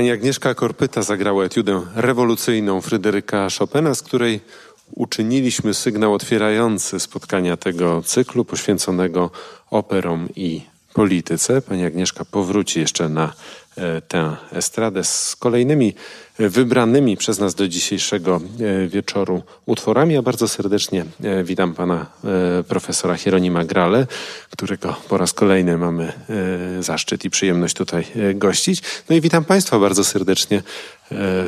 Pani Agnieszka Korpyta zagrała etiudę rewolucyjną Fryderyka Chopina, z której uczyniliśmy sygnał otwierający spotkania tego cyklu poświęconego operom i polityce. Pani Agnieszka powróci jeszcze na e, tę estradę z kolejnymi e, wybranymi przez nas do dzisiejszego e, wieczoru utworami. Ja bardzo serdecznie witam pana profesora Hieronima Grale, którego po raz kolejny mamy zaszczyt i przyjemność tutaj gościć. No i witam państwa bardzo serdecznie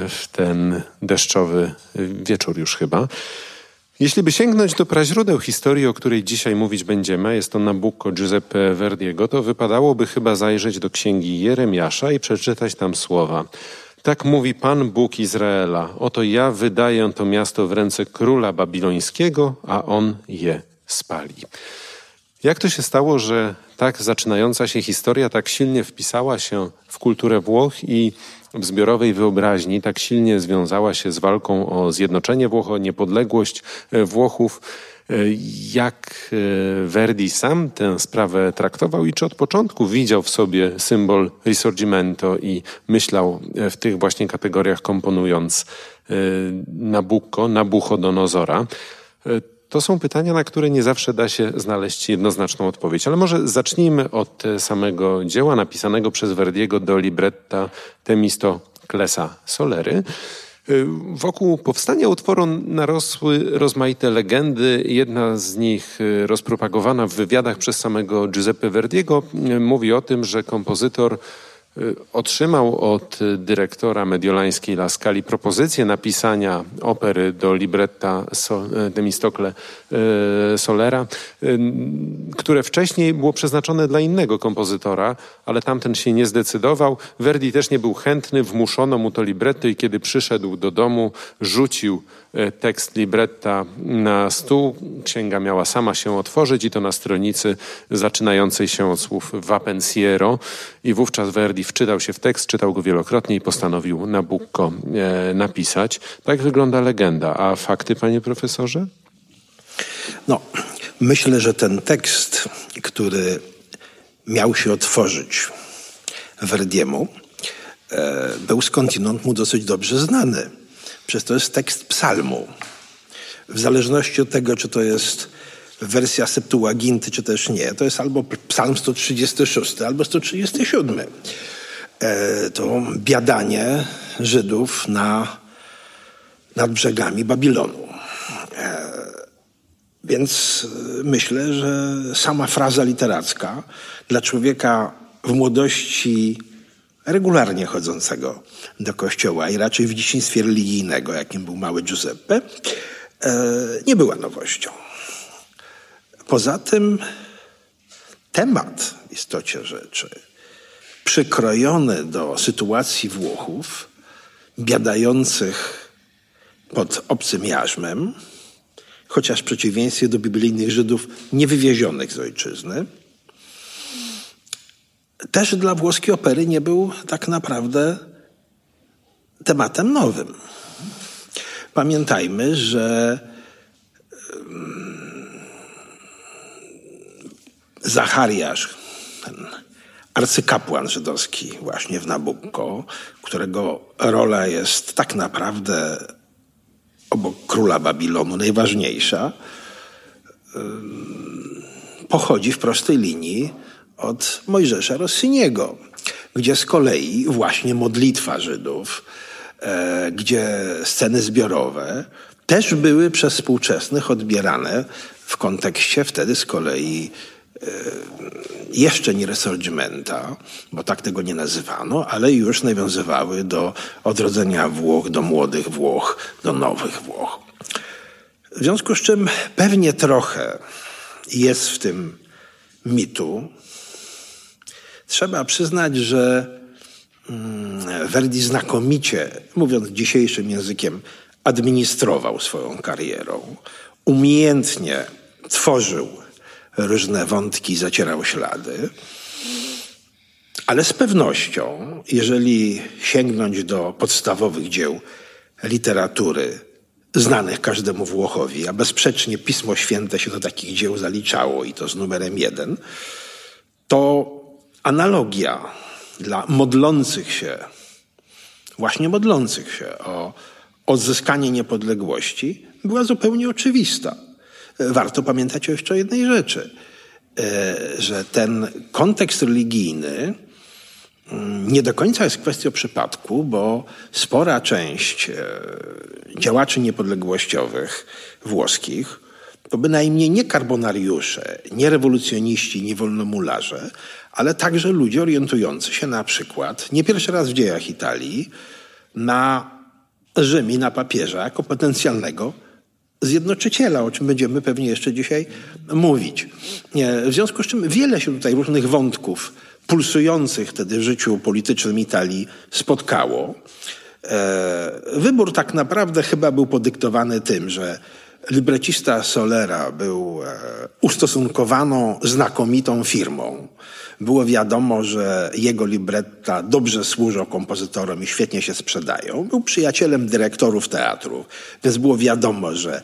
w ten deszczowy wieczór już chyba. Jeśli by sięgnąć do praźródeł historii, o której dzisiaj mówić będziemy, jest to Nabucco Giuseppe Verdiego, to wypadałoby chyba zajrzeć do księgi Jeremiasza i przeczytać tam słowa. Tak mówi Pan Bóg Izraela. Oto ja wydaję to miasto w ręce króla babilońskiego, a on je spali. Jak to się stało, że tak zaczynająca się historia tak silnie wpisała się w kulturę Włoch i w zbiorowej wyobraźni tak silnie związała się z walką o zjednoczenie Włoch, o niepodległość e, Włochów. E, jak e, Verdi sam tę sprawę traktował i czy od początku widział w sobie symbol Risorgimento i myślał w tych właśnie kategoriach komponując Nabucco, Nabuchodonozora. To są pytania, na które nie zawsze da się znaleźć jednoznaczną odpowiedź. Ale może zacznijmy od samego dzieła napisanego przez Verdiego do libretta Temisto Klesa Solery. Wokół powstania utworu narosły rozmaite legendy. Jedna z nich, rozpropagowana w wywiadach przez samego Giuseppe Verdiego, mówi o tym, że kompozytor otrzymał od dyrektora mediolańskiej Laskali propozycję napisania opery do libretta Demistokle y, Solera, y, które wcześniej było przeznaczone dla innego kompozytora, ale tamten się nie zdecydował. Verdi też nie był chętny, wmuszono mu to libretto i kiedy przyszedł do domu, rzucił E, tekst libretta na stół. Księga miała sama się otworzyć i to na stronicy zaczynającej się od słów Vapensiero i wówczas Verdi wczytał się w tekst, czytał go wielokrotnie i postanowił Nabucco e, napisać. Tak wygląda legenda. A fakty, panie profesorze? No, myślę, że ten tekst, który miał się otworzyć Verdiemu, e, był skądinąd mu dosyć dobrze znany Przecież to jest tekst psalmu. W zależności od tego, czy to jest wersja Septuaginty, czy też nie, to jest albo psalm 136, albo 137. E, to biadanie Żydów na, nad brzegami Babilonu. E, więc myślę, że sama fraza literacka dla człowieka w młodości regularnie chodzącego do kościoła i raczej w dzieciństwie religijnego, jakim był mały Giuseppe, e, nie była nowością. Poza tym temat w istocie rzeczy, przykrojony do sytuacji Włochów, biadających pod obcym jarzmem, chociaż w przeciwieństwie do biblijnych Żydów niewywiezionych z ojczyzny, też dla włoskiej opery nie był tak naprawdę tematem nowym. Pamiętajmy, że Zachariasz, ten arcykapłan żydowski właśnie w Nabucco, którego rola jest tak naprawdę obok króla Babilonu najważniejsza, pochodzi w prostej linii od Mojżesza Rossiniego, gdzie z kolei właśnie modlitwa Żydów, gdzie sceny zbiorowe też były przez współczesnych odbierane w kontekście wtedy z kolei e, jeszcze nie resorgimenta, bo tak tego nie nazywano, ale już nawiązywały do odrodzenia Włoch, do młodych Włoch, do nowych Włoch. W związku z czym pewnie trochę jest w tym mitu, Trzeba przyznać, że Verdi znakomicie, mówiąc dzisiejszym językiem, administrował swoją karierą. Umiejętnie tworzył różne wątki, zacierał ślady. Ale z pewnością, jeżeli sięgnąć do podstawowych dzieł literatury znanych każdemu Włochowi, a bezsprzecznie Pismo Święte się do takich dzieł zaliczało i to z numerem jeden, to analogia dla modlących się właśnie modlących się o odzyskanie niepodległości, była zupełnie oczywista. Warto pamiętać o jeszcze jednej rzeczy, że ten kontekst religijny mm, nie do końca jest kwestią przypadku, bo spora część działaczy niepodległościowych włoskich to bynajmniej nie karbonariusze, nie rewolucjoniści, nie wolnomularze, ale także ludzie orientujący się na przykład, nie pierwszy raz w dziejach Italii, na Rzym i na papieża jako potencjalnego zjednoczyciela, o czym będziemy pewnie jeszcze dzisiaj mówić. W związku z czym wiele się tutaj różnych wątków pulsujących wtedy w życiu politycznym Italii spotkało. E, wybór tak naprawdę chyba był podyktowany tym, że librecista Solera był e, ustosunkowaną, znakomitą firmą. Było wiadomo, że jego libretta dobrze służą kompozytorom i świetnie się sprzedają. Był przyjacielem dyrektorów teatru, więc było wiadomo, że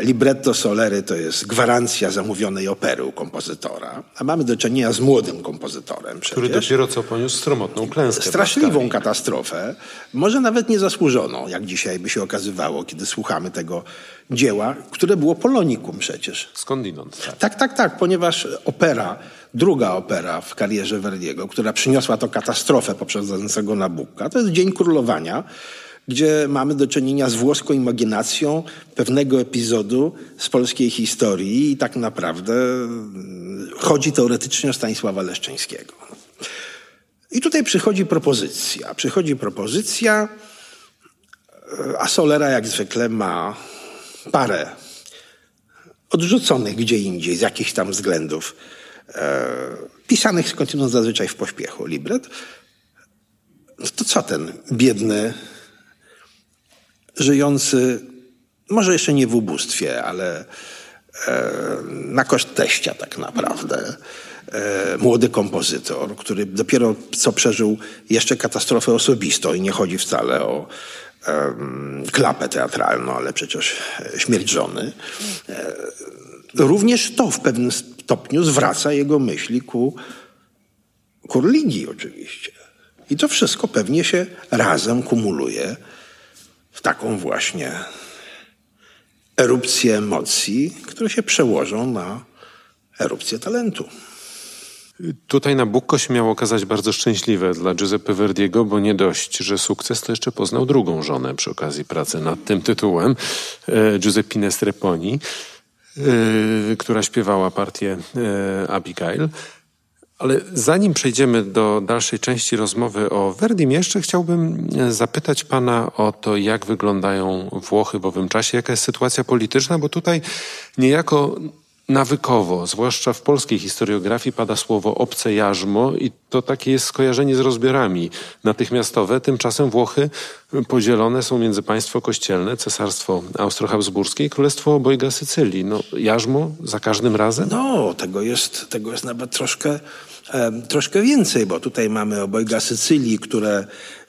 libretto Solery to jest gwarancja zamówionej opery u kompozytora, a mamy do czynienia z młodym kompozytorem. Przecież. Który dopiero co poniósł stromotną klęskę. Straszliwą katastrofę, może nawet niezasłużoną, jak dzisiaj by się okazywało, kiedy słuchamy tego dzieła, które było polonikum przecież. Skądinąd. Tak, tak, tak, tak ponieważ opera, druga opera w karierze Verdiego, która przyniosła to katastrofę poprzedzającego Nabucca, to jest Dzień Królowania, gdzie mamy do czynienia z włoską imaginacją pewnego epizodu z polskiej historii i tak naprawdę mm, chodzi teoretycznie o Stanisława Leszczyńskiego. I tutaj przychodzi propozycja. Przychodzi propozycja, a Solera jak zwykle ma parę odrzuconych gdzie indziej z jakichś tam względów, e, pisanych skądinąd zazwyczaj w pośpiechu libret. To co ten biedny żyjący, może jeszcze nie w ubóstwie, ale e, na koszt teścia tak naprawdę. E, młody kompozytor, który dopiero co przeżył jeszcze katastrofę osobistą i nie chodzi wcale o e, klapę teatralną, ale przecież śmierć żony. E, również to w pewnym stopniu zwraca jego myśli ku, ku religii oczywiście. I to wszystko pewnie się razem kumuluje w taką właśnie erupcję emocji, które się przełożą na erupcję talentu. Tutaj Nabucco się miało okazać bardzo szczęśliwe dla Giuseppe Verdiego, bo nie dość, że sukces, to jeszcze poznał drugą żonę przy okazji pracy nad tym tytułem, e, Giuseppine Streponi, e, która śpiewała partię e, Abigail. Ale zanim przejdziemy do dalszej części rozmowy o Verdim, jeszcze chciałbym e, zapytać Pana o to, jak wyglądają Włochy w owym czasie, jaka jest sytuacja polityczna, bo tutaj niejako nawykowo, zwłaszcza w polskiej historiografii, pada słowo obce jarzmo i to takie jest skojarzenie z rozbiorami natychmiastowe. Tymczasem Włochy podzielone są między państwo kościelne, cesarstwo austro-habsburskie i królestwo obojga Sycylii. No, jarzmo za każdym razem? No, tego jest, tego jest nawet troszkę troszkę więcej, bo tutaj mamy obojga Sycylii, które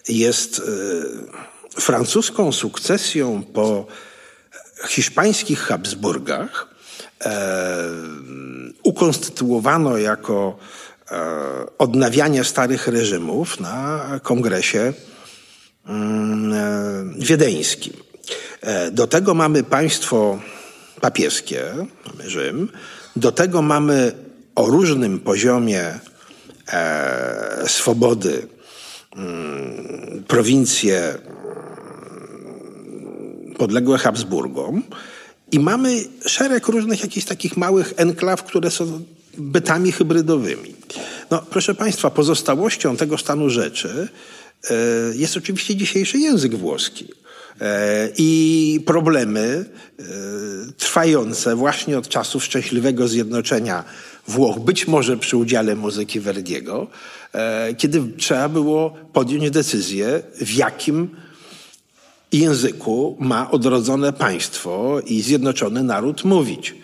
jest e, francuską sukcesją po hiszpańskich Habsburgach. E, ukonstytuowano jako e, odnawianie starych reżimów na kongresie mm, wiedeńskim. Do tego mamy państwo papieskie, mamy Rzym, do tego mamy o różnym poziomie e, swobody mm, prowincje mm, podległe Habsburgom i mamy szereg różnych jakichś takich małych enklaw, które są bytami hybrydowymi. No, proszę Państwa, pozostałością tego stanu rzeczy e, jest oczywiście dzisiejszy język włoski. E, I problemy e, trwające właśnie od czasów szczęśliwego zjednoczenia Włoch, być może przy udziale muzyki Verdiego, e, kiedy trzeba było podjąć decyzję, w jakim języku ma odrodzone państwo i zjednoczony naród mówić.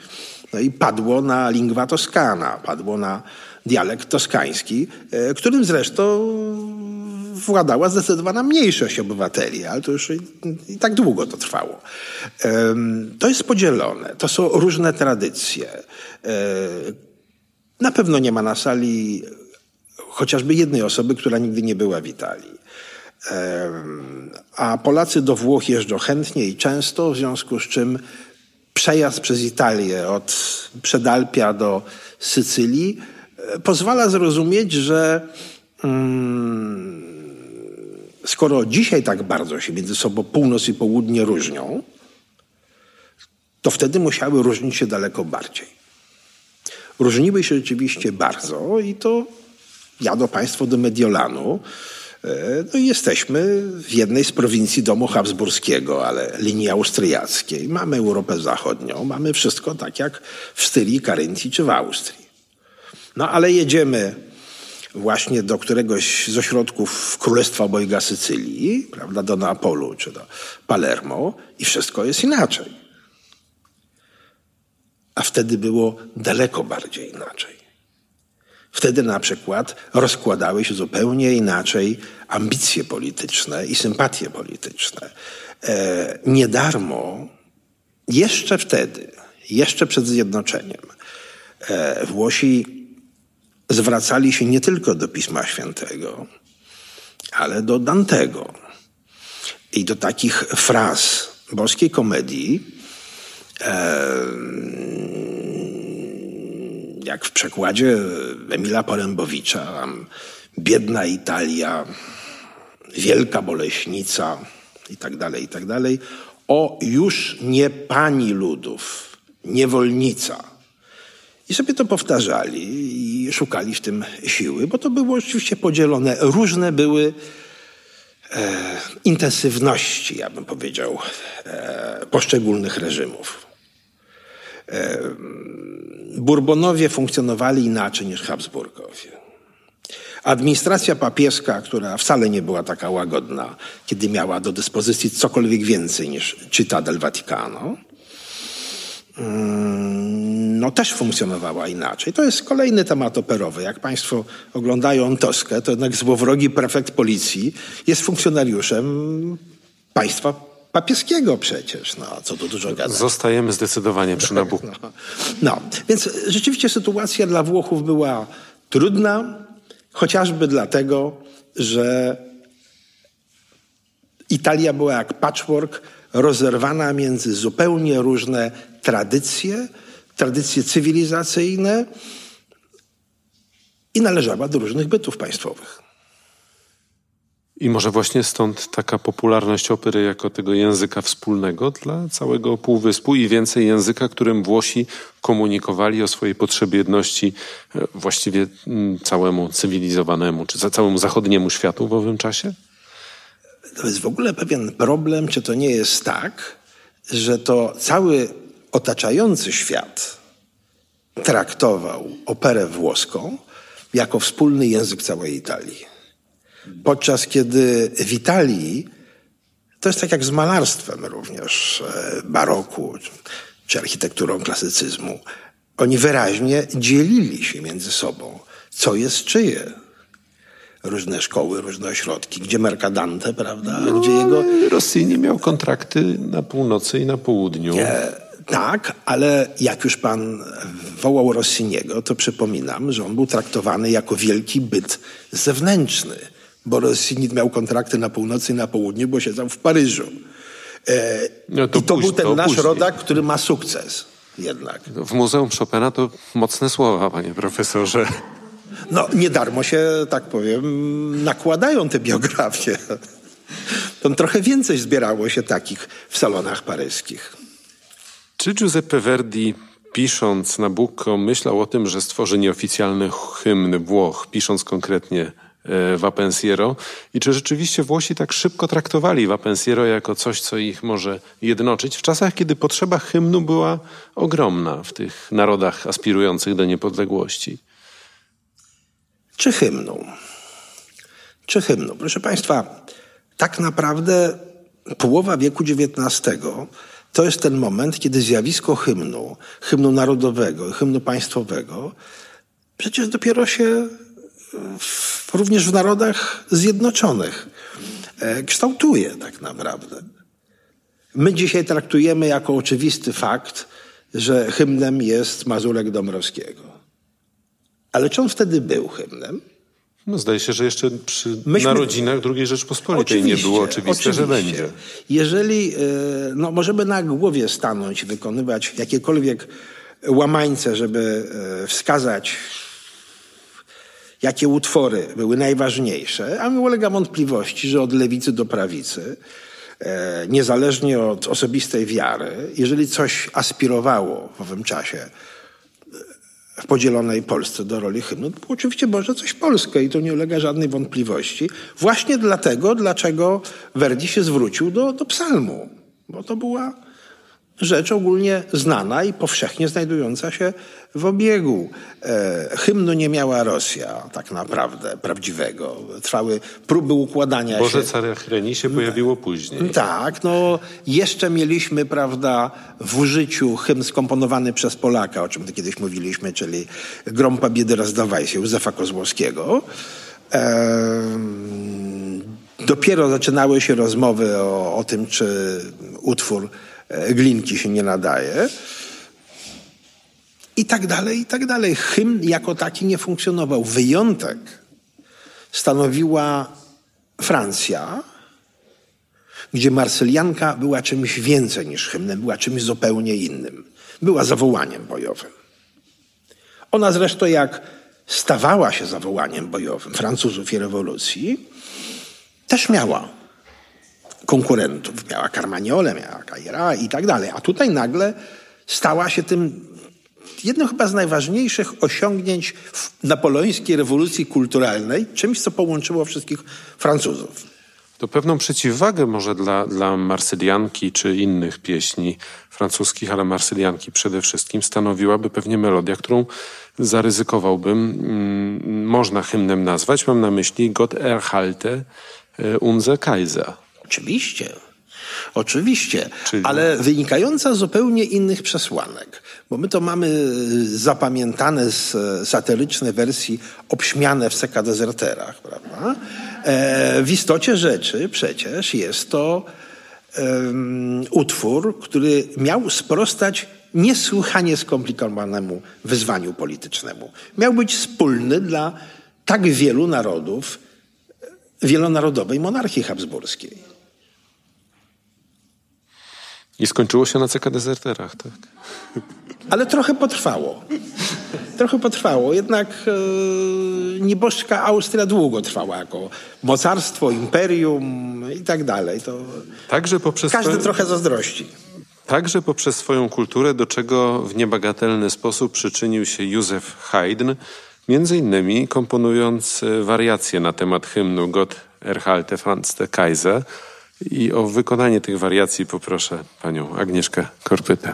No i padło na lingua toscana, padło na dialekt toskański, e, którym zresztą władała zdecydowana mniejszość obywateli, ale to już i, i, tak długo to trwało. To jest podzielone, to są różne tradycje. E, na pewno nie ma na sali chociażby jednej osoby, która nigdy nie była w Italii. A Polacy do Włoch jeżdżą chętnie i często, w związku z czym przejazd przez Italię od Przedalpia do Sycylii e, pozwala zrozumieć, że mm, skoro dzisiaj tak bardzo się między sobą północ i południe różnią, to wtedy musiały różnić się daleko bardziej. Różniły się rzeczywiście bardzo i to jadą Państwo do Mediolanu. E, no i jesteśmy w jednej z prowincji domu habsburskiego, ale linii austriackiej. Mamy Europę Zachodnią, mamy wszystko tak jak w Styrii, Karyntii czy w Austrii. No ale jedziemy właśnie do któregoś z ośrodków Królestwa Obojga Sycylii, prawda, do Neapolu czy do Palermo i wszystko jest inaczej. A wtedy było daleko bardziej inaczej. Wtedy na przykład rozkładały się zupełnie inaczej ambicje polityczne i sympatie polityczne. E, nie darmo jeszcze wtedy, jeszcze przed zjednoczeniem, e, Włosi zwracali się nie tylko do Pisma Świętego, ale do Dantego i do takich fraz boskiej komedii, jak w przekładzie Emila Porębowicza, biedna Italia, wielka boleśnica i tak dalej, i tak o już nie pani ludów, niewolnica. I sobie to powtarzali i szukali w tym siły, bo to było oczywiście podzielone. Różne były e, intensywności, ja bym powiedział, e, poszczególnych reżimów. Bourbonowie funkcjonowali inaczej niż Habsburgowie. Administracja papieska, która wcale nie była taka łagodna, kiedy miała do dyspozycji cokolwiek więcej niż Città del Vaticano, no też funkcjonowała inaczej. To jest kolejny temat operowy. Jak Państwo oglądają Toskę, to jednak złowrogi prefekt policji jest funkcjonariuszem państwa papieskiego przecież, no co tu dużo gadać. Zostajemy zdecydowanie przy Nabucco. No, no, więc rzeczywiście sytuacja dla Włochów była trudna, chociażby dlatego, że Italia była jak patchwork, rozerwana między zupełnie różne tradycje, tradycje cywilizacyjne i należała do różnych bytów państwowych. I może właśnie stąd taka popularność opery jako tego języka wspólnego dla całego Półwyspu i więcej języka, którym Włosi komunikowali o swojej potrzebie jedności e, właściwie mm, całemu cywilizowanemu, czy całemu zachodniemu światu w owym czasie? To jest w ogóle pewien problem, czy to nie jest tak, że to cały otaczający świat traktował operę włoską jako wspólny język całej Italii. Podczas kiedy w Italii to jest tak jak z malarstwem również e, baroku czy architekturą klasycyzmu. Oni wyraźnie dzielili się między sobą, co jest czyje. Różne szkoły, różne ośrodki, gdzie Mercadante, prawda? No, gdzie jego. Rossini miał kontrakty na północy i na południu. Nie, tak, ale jak już pan wołał Rossiniego, to przypominam, że on był traktowany jako wielki byt zewnętrzny bo Rossini miał kontrakty na północy i na południu, bo siedział w Paryżu. E, no to I to był ten to nasz później. rodak, który ma sukces jednak. W Muzeum Chopina to mocne słowa, panie profesorze. No, nie darmo się, tak powiem, nakładają te biografie. To trochę więcej zbierało się takich w salonach paryskich. Czy Giuseppe Verdi, pisząc Nabucco, myślał o tym, że stworzy nieoficjalny hymn Włoch, pisząc konkretnie E, Vapensiero i czy rzeczywiście Włosi tak szybko traktowali Vapensiero jako coś, co ich może jednoczyć w czasach, kiedy potrzeba hymnu była ogromna w tych narodach aspirujących do niepodległości? Czy hymnu? Czy hymnu? Proszę Państwa, tak naprawdę połowa wieku XIX to jest ten moment, kiedy zjawisko hymnu, hymnu narodowego, hymnu państwowego przecież dopiero się również w narodach zjednoczonych e, kształtuje tak naprawdę. My dzisiaj traktujemy jako oczywisty fakt, że hymnem jest Mazurek Dąbrowskiego. Ale czy on wtedy był hymnem? No zdaje się, że jeszcze przy Myśmy... narodzinach II Rzeczpospolitej nie było oczywiste, oczywiście. że będzie. Jeżeli e, no, możemy na głowie stanąć, wykonywać jakiekolwiek łamańce, żeby e, wskazać jakie utwory były najważniejsze, a mi ulega wątpliwości, że od lewicy do prawicy, e, niezależnie od osobistej wiary, jeżeli coś aspirowało w owym czasie w podzielonej Polsce do roli hymnu, to oczywiście może coś polskie i to nie ulega żadnej wątpliwości. Właśnie dlatego, dlaczego Verdi się zwrócił do, do psalmu, bo to była rzecz ogólnie znana i powszechnie znajdująca się w obiegu. E, hymnu nie miała Rosja tak naprawdę prawdziwego. Trwały próby układania Boże się. Boże Chreni się pojawiło później. Tak, no jeszcze mieliśmy, prawda, w użyciu hymn skomponowany przez Polaka, o czym kiedyś mówiliśmy, czyli Grompa biedy rozdawaj się Józefa Kozłowskiego. E, dopiero zaczynały się rozmowy o, o tym, czy utwór glinki się nie nadaje. I tak dalej, i tak dalej. Hymn jako taki nie funkcjonował. Wyjątek stanowiła Francja, gdzie Marsylianka była czymś więcej niż hymnem, była czymś zupełnie innym. Była zawołaniem bojowym. Ona zresztą jak stawała się zawołaniem bojowym Francuzów i rewolucji, też miała konkurentów. Miała Carmagnole, miała Caira i tak dalej. A tutaj nagle stała się tym jednym chyba z najważniejszych osiągnięć napoleońskiej rewolucji kulturalnej, czymś, co połączyło wszystkich Francuzów. To pewną przeciwwagę może dla, dla Marsylianki czy innych pieśni francuskich, ale Marsylianki przede wszystkim stanowiłaby pewnie melodia, którą zaryzykowałbym, mm, można hymnem nazwać. Mam na myśli Gott erhalte e, unser Kaiser. Oczywiście. Oczywiście, Czyli... ale wynikająca z zupełnie innych przesłanek, bo my to mamy zapamiętane z satyrycznej wersji obśmiane w Seka Dezerterach, prawda? E, w istocie rzeczy przecież jest to um, utwór, który miał sprostać niesłychanie skomplikowanemu wyzwaniu politycznemu. Miał być wspólny dla tak wielu narodów wielonarodowej monarchii habsburskiej. I skończyło się na CK Dezerterach, tak? Ale trochę potrwało. Trochę potrwało. Jednak e, nieboszczka Austria długo trwała jako mocarstwo, imperium i tak dalej. To Także poprzez każdy swoje... trochę zazdrości. Także poprzez swoją kulturę, do czego w niebagatelny sposób przyczynił się Józef Haydn, między innymi komponując e, wariacje na temat hymnu Gott erhalte Franz der Kaiser, i o wykonanie tych wariacji poproszę panią Agnieszkę Korpytę.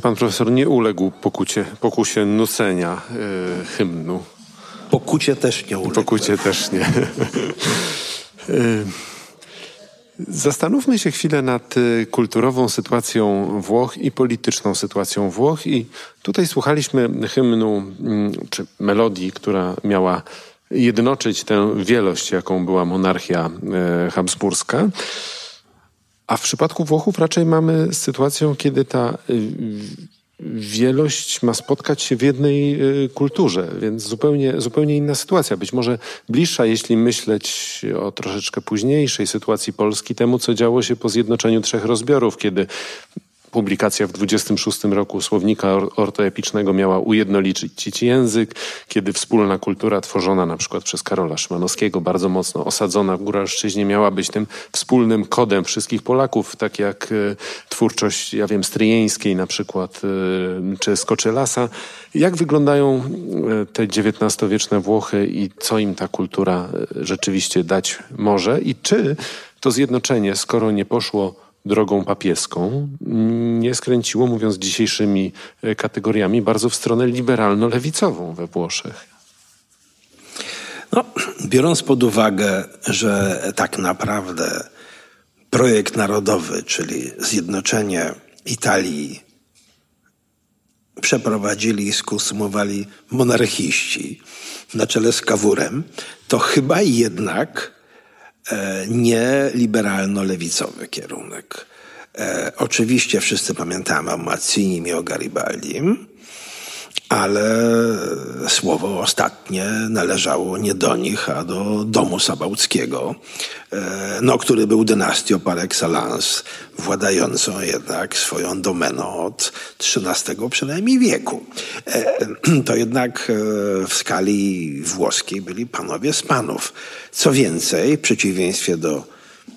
Że pan profesor nie uległ pokucie, pokusie nucenia y, hymnu. Pokucie też nie uległ. Pokucie też nie. Y, zastanówmy się chwilę nad y, kulturową sytuacją Włoch i polityczną sytuacją Włoch. I tutaj słuchaliśmy hymnu, mm, czy melodii, która miała jednoczyć tę wielość, jaką była monarchia habsburska. A w przypadku Włochów raczej mamy sytuację, kiedy ta wielość ma spotkać się w jednej y, kulturze, więc zupełnie, zupełnie inna sytuacja. Być może bliższa, jeśli myśleć o troszeczkę późniejszej sytuacji Polski, temu, co działo się po zjednoczeniu trzech rozbiorów, kiedy publikacja w 26 roku słownika ortoepicznego miała ujednolicić język, kiedy wspólna kultura tworzona na przykład przez Karola Szymanowskiego, bardzo mocno osadzona w Góralszczyźnie, miała być tym wspólnym kodem wszystkich Polaków, tak jak e, twórczość, ja wiem, Stryjeńskiej na przykład, e, czy Skoczylasa. Jak wyglądają e, te XIX-wieczne Włochy i co im ta kultura rzeczywiście dać może i czy to zjednoczenie, skoro nie poszło drogą papieską nie skręciło, mówiąc dzisiejszymi e, kategoriami, bardzo w stronę liberalno-lewicową we Włoszech. No, biorąc pod uwagę, że tak naprawdę projekt narodowy, czyli zjednoczenie Italii, przeprowadzili i skonsumowali monarchiści na czele z Kawurem, to chyba jednak nie liberalno-lewicowy kierunek. E, oczywiście wszyscy pamiętamy o Mazzinim i o Garibaldim, ale słowo ostatnie należało nie do nich, a do domu sabałckiego, e, no, który był dynastią par excellence, władającą jednak swoją domeną od XIII przynajmniej wieku. E, to jednak e, w skali włoskiej byli panowie z panów. Co więcej, w przeciwieństwie do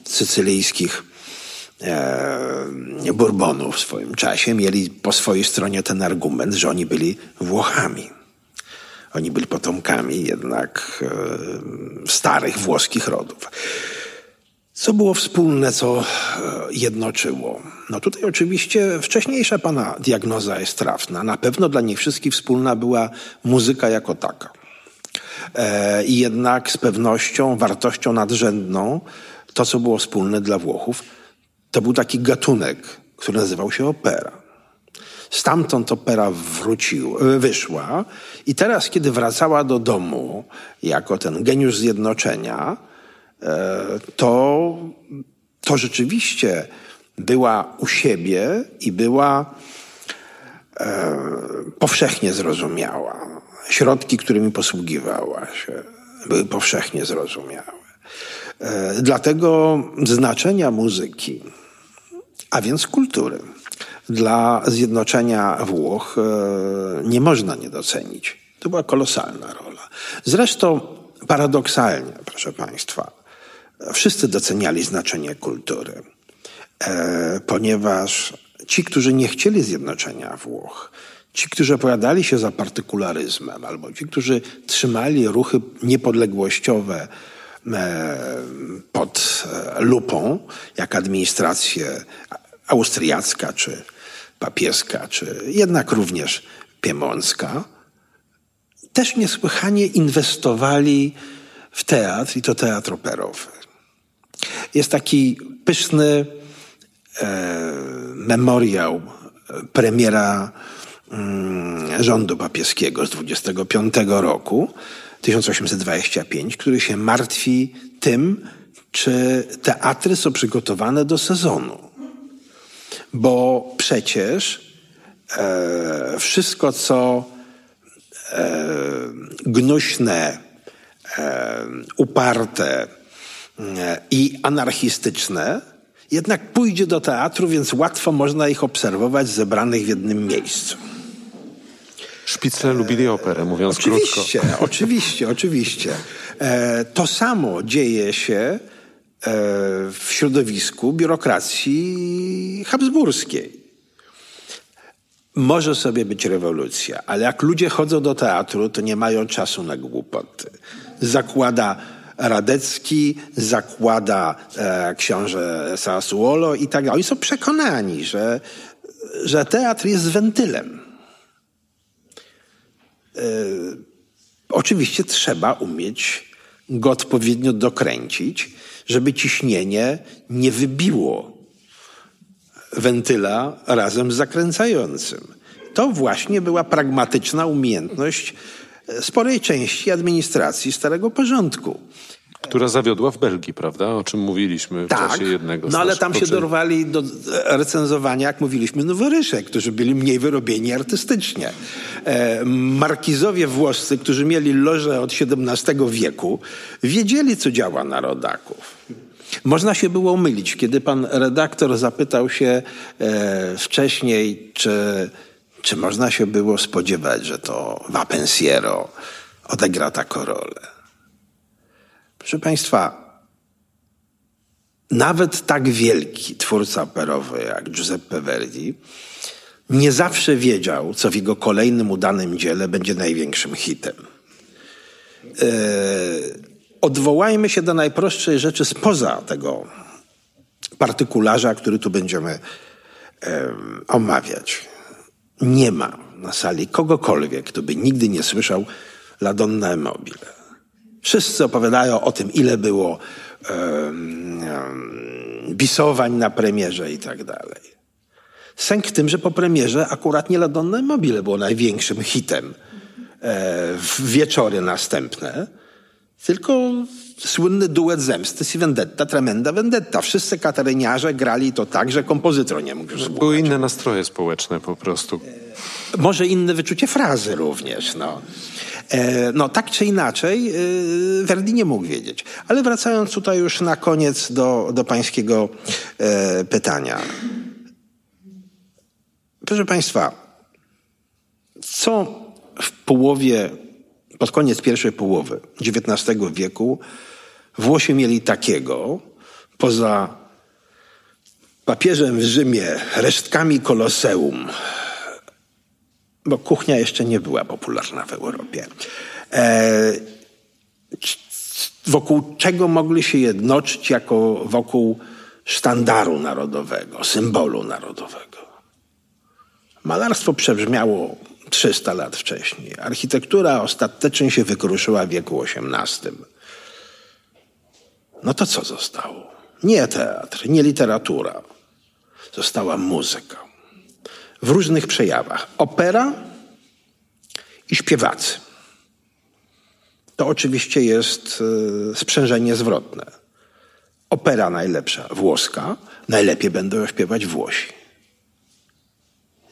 sycylijskich e, Bourbonów w swoim czasie mieli po swojej stronie ten argument, że oni byli Włochami. Oni byli potomkami jednak e, starych włoskich rodów. Co było wspólne, co e, jednoczyło? No tutaj oczywiście wcześniejsza pana diagnoza jest trafna. Na pewno dla nich wszystkich wspólna była muzyka jako taka. E, I jednak z pewnością, wartością nadrzędną, to co było wspólne dla Włochów, to był taki gatunek, który nazywał się opera. Stamtąd opera wrócił, e, wyszła i teraz, kiedy wracała do domu jako ten geniusz zjednoczenia, e, to, to rzeczywiście była u siebie i była e, powszechnie zrozumiała. Środki, którymi posługiwała się, były powszechnie zrozumiałe. E, dlatego znaczenia muzyki a więc kultury. Dla zjednoczenia Włoch e, nie można nie docenić. To była kolosalna rola. Zresztą paradoksalnie, proszę Państwa, wszyscy doceniali znaczenie kultury, e, ponieważ ci, którzy nie chcieli zjednoczenia Włoch, ci, którzy opowiadali się za partykularyzmem, albo ci, którzy trzymali ruchy niepodległościowe e, pod lupą, jak administrację austriacka, czy papieska, czy jednak również piemoncka, też niesłychanie inwestowali w teatr i to teatr operowy. Jest taki pyszny e, memoriał premiera mm, rządu papieskiego z 25 roku 1825, który się martwi tym, czy teatry są przygotowane do sezonu bo przecież e, wszystko, co e, gnuśne, e, uparte e, i anarchistyczne, jednak pójdzie do teatru, więc łatwo można ich obserwować zebranych w jednym miejscu. Szpicle lubili operę, mówiąc oczywiście, krótko. Oczywiście, oczywiście. E, to samo dzieje się w środowisku biurokracji habsburskiej. Może sobie być rewolucja, ale jak ludzie chodzą do teatru, to nie mają czasu na głupoty. Zakłada Radecki, zakłada e, książę Sassuolo i tak dalej. Oni są przekonani, że że teatr jest wentylem. E, oczywiście trzeba umieć go odpowiednio dokręcić, żeby ciśnienie nie wybiło wentyla razem z zakręcającym. To właśnie była pragmatyczna umiejętność sporej części administracji Starego Porządku. Która zawiodła w Belgii, prawda? O czym mówiliśmy w tak, czasie jednego z No ale tam się dorwali do recenzowania, jak mówiliśmy, noworysze, którzy byli mniej wyrobieni artystycznie. E, markizowie włoscy, którzy mieli loże od XVII wieku, wiedzieli, co działa na rodaków. Można się było mylić, kiedy pan redaktor zapytał się e, wcześniej, czy, czy można się było spodziewać, że to Vapensiero odegra taką rolę. Proszę Państwa, nawet tak wielki twórca operowy jak Giuseppe Verdi nie zawsze wiedział, co w jego kolejnym udanym dziele będzie największym hitem. Eee, odwołajmy się do najprostszej rzeczy spoza tego partykularza, który tu będziemy omawiać. Nie ma na sali kogokolwiek, kto by nigdy nie słyszał La Donna Mobile. Wszyscy opowiadają o tym, ile było um, bisowań na premierze i tak dalej. Sęk w tym, że po premierze akurat nie La Donna Mobile było największym hitem e, w wieczory następne, tylko słynny duet zemsty si vendetta, tremenda vendetta. Wszyscy kataryniarze grali to tak, że kompozytor nie mógł słuchać. Były inne nastroje społeczne po prostu. Może inne wyczucie frazy również, no. E, no, tak czy inaczej, e, Verdi nie mógł wiedzieć. Ale wracając tutaj już na koniec do, do pańskiego e, pytania. Proszę Państwa, co w połowie, pod koniec pierwszej połowy XIX wieku Włosi mieli takiego, poza papieżem w Rzymie, resztkami koloseum, bo kuchnia jeszcze nie była popularna w Europie. E, wokół czego mogli się jednoczyć jako wokół sztandaru narodowego, symbolu narodowego. Malarstwo przebrzmiało 300 lat wcześniej. Architektura ostatecznie się wykruszyła w wieku XVIII. No to co zostało? Nie teatr, nie literatura. Została muzyka w różnych przejawach. Opera i śpiewacy. To oczywiście jest e, sprzężenie zwrotne. Opera najlepsza włoska, najlepiej będą śpiewać Włosi.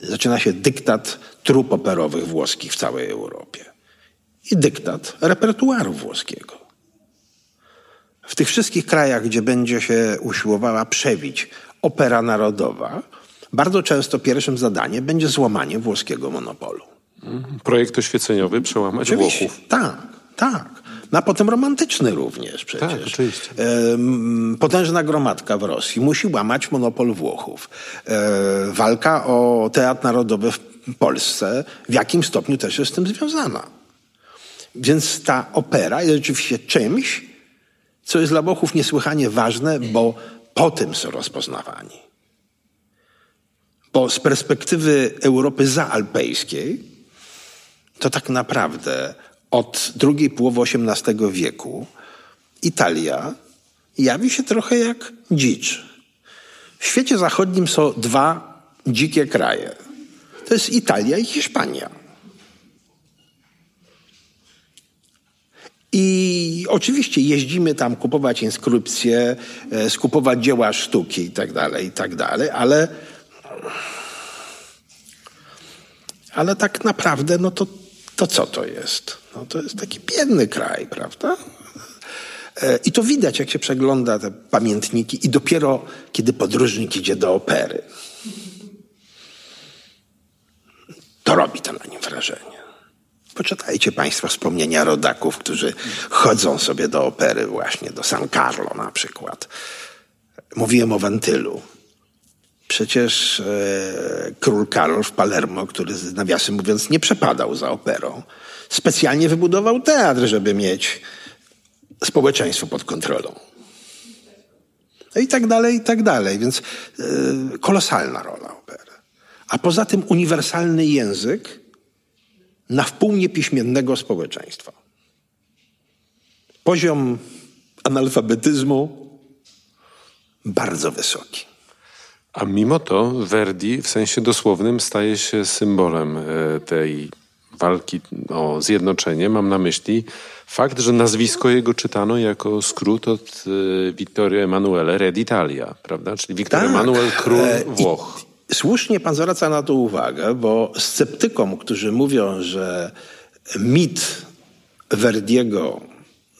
Zaczyna się dyktat trup operowych włoskich w całej Europie. I dyktat repertuaru włoskiego. W tych wszystkich krajach, gdzie będzie się usiłowała przebić opera narodowa, bardzo często pierwszym zadaniem będzie złamanie włoskiego monopolu. Projekt oświeceniowy przełamać Oczywiście. Włochów. Tak, tak. No a potem romantyczny również przecież. Tak, oczywiście. Potężna gromadka w Rosji musi łamać monopol Włochów. E, walka o teatr narodowy w Polsce w jakim stopniu też jest z tym związana. Więc ta opera jest rzeczywiście czymś, co jest dla Włochów niesłychanie ważne, bo po tym są rozpoznawani. Bo z perspektywy Europy zaalpejskiej, to tak naprawdę od drugiej połowy XVIII wieku Italia jawi się trochę jak dzicz. W świecie zachodnim są dwa dzikie kraje. To jest Italia i Hiszpania. I oczywiście jeździmy tam kupować inskrypcje, e, skupować dzieła sztuki i tak dalej, i tak ale ale tak naprawdę, no to, to co to jest? No to jest taki biedny kraj, prawda? E, I to widać, jak się przegląda te pamiętniki, i dopiero kiedy podróżnik idzie do opery. To robi to na nim wrażenie. Poczytajcie Państwo wspomnienia rodaków, którzy chodzą sobie do opery, właśnie do San Carlo na przykład. Mówiłem o wentylu. Przecież e, król Karol w Palermo, który nawiasem mówiąc nie przepadał za operą, specjalnie wybudował teatr, żeby mieć społeczeństwo pod kontrolą. No i tak dalej, i tak dalej. Więc e, kolosalna rola opery. a poza tym uniwersalny język na wpół niepiśmiennego społeczeństwa. Poziom analfabetyzmu bardzo wysoki. A mimo to Verdi w sensie dosłownym staje się symbolem e, tej walki o zjednoczenie. Mam na myśli fakt, że nazwisko jego czytano jako skrót od e, Vittorio Emanuele Red Italia, prawda? Czyli Wiktor tak. Emanuel, król e, Włoch. I słusznie pan zwraca na to uwagę, bo sceptykom, którzy mówią, że mit Verdiego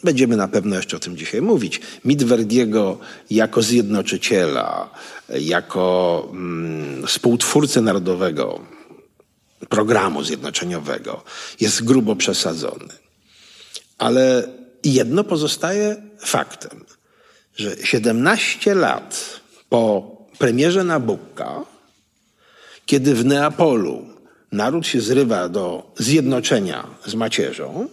Będziemy na pewno jeszcze o tym dzisiaj mówić. Mit Verdiego jako zjednoczyciela, jako mm, współtwórcy narodowego programu zjednoczeniowego jest grubo przesadzony. Ale jedno pozostaje faktem, że 17 lat po premierze Nabucca, kiedy w Neapolu naród się zrywa do zjednoczenia z macierzą,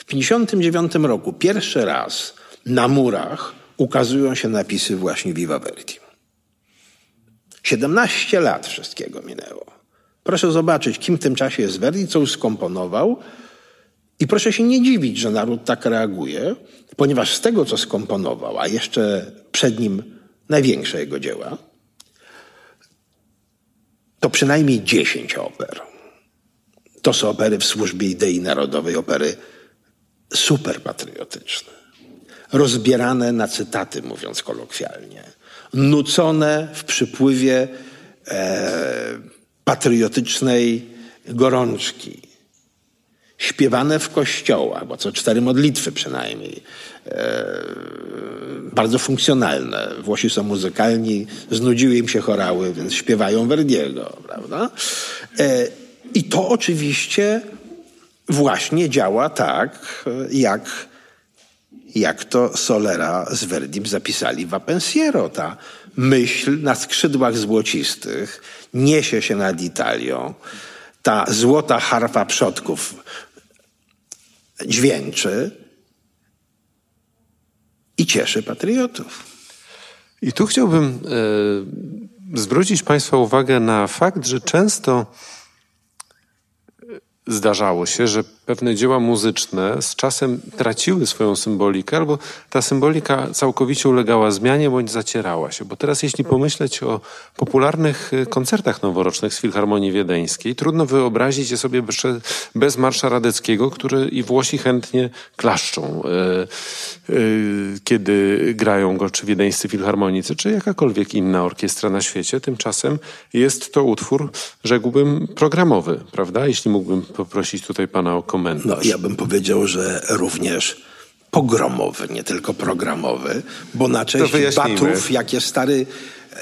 w 1959 roku pierwszy raz na murach ukazują się napisy właśnie Viva Verdi. 17 lat wszystkiego minęło. Proszę zobaczyć, kim w tym czasie jest Verdi, co już skomponował. I proszę się nie dziwić, że naród tak reaguje, ponieważ z tego, co skomponował, a jeszcze przed nim największe jego dzieła, to przynajmniej 10 oper. To są opery w służbie idei narodowej, opery superpatriotyczne, rozbierane na cytaty, mówiąc kolokwialnie, nucone w przypływie e, patriotycznej gorączki, śpiewane w kościołach, bo co cztery modlitwy przynajmniej, e, bardzo funkcjonalne. Włosi są muzykalni, znudziły im się chorały, więc śpiewają Verdiego, prawda? E, I to oczywiście właśnie działa tak, jak, jak to Solera z Verdim zapisali w Apensiero. Ta myśl na skrzydłach złocistych niesie się nad Italią. Ta złota harfa przodków dźwięczy i cieszy patriotów. I tu chciałbym e, zwrócić Państwa uwagę na fakt, że często zdarzało się, że pewne dzieła muzyczne z czasem traciły swoją symbolikę, albo ta symbolika całkowicie ulegała zmianie bądź zacierała się. Bo teraz, jeśli pomyśleć o popularnych y, koncertach noworocznych z Filharmonii Wiedeńskiej, trudno wyobrazić je sobie bez Marsza Radeckiego, który i Włosi chętnie klaszczą, y, y, kiedy grają go czy wiedeńscy filharmonicy, czy jakakolwiek inna orkiestra na świecie. Tymczasem jest to utwór, rzekłbym, programowy, prawda? Jeśli mógłbym poprosić tutaj pana o komentarz. No, ja bym powiedział, że również pogromowy, nie tylko programowy, bo na cześć batów, jakie stary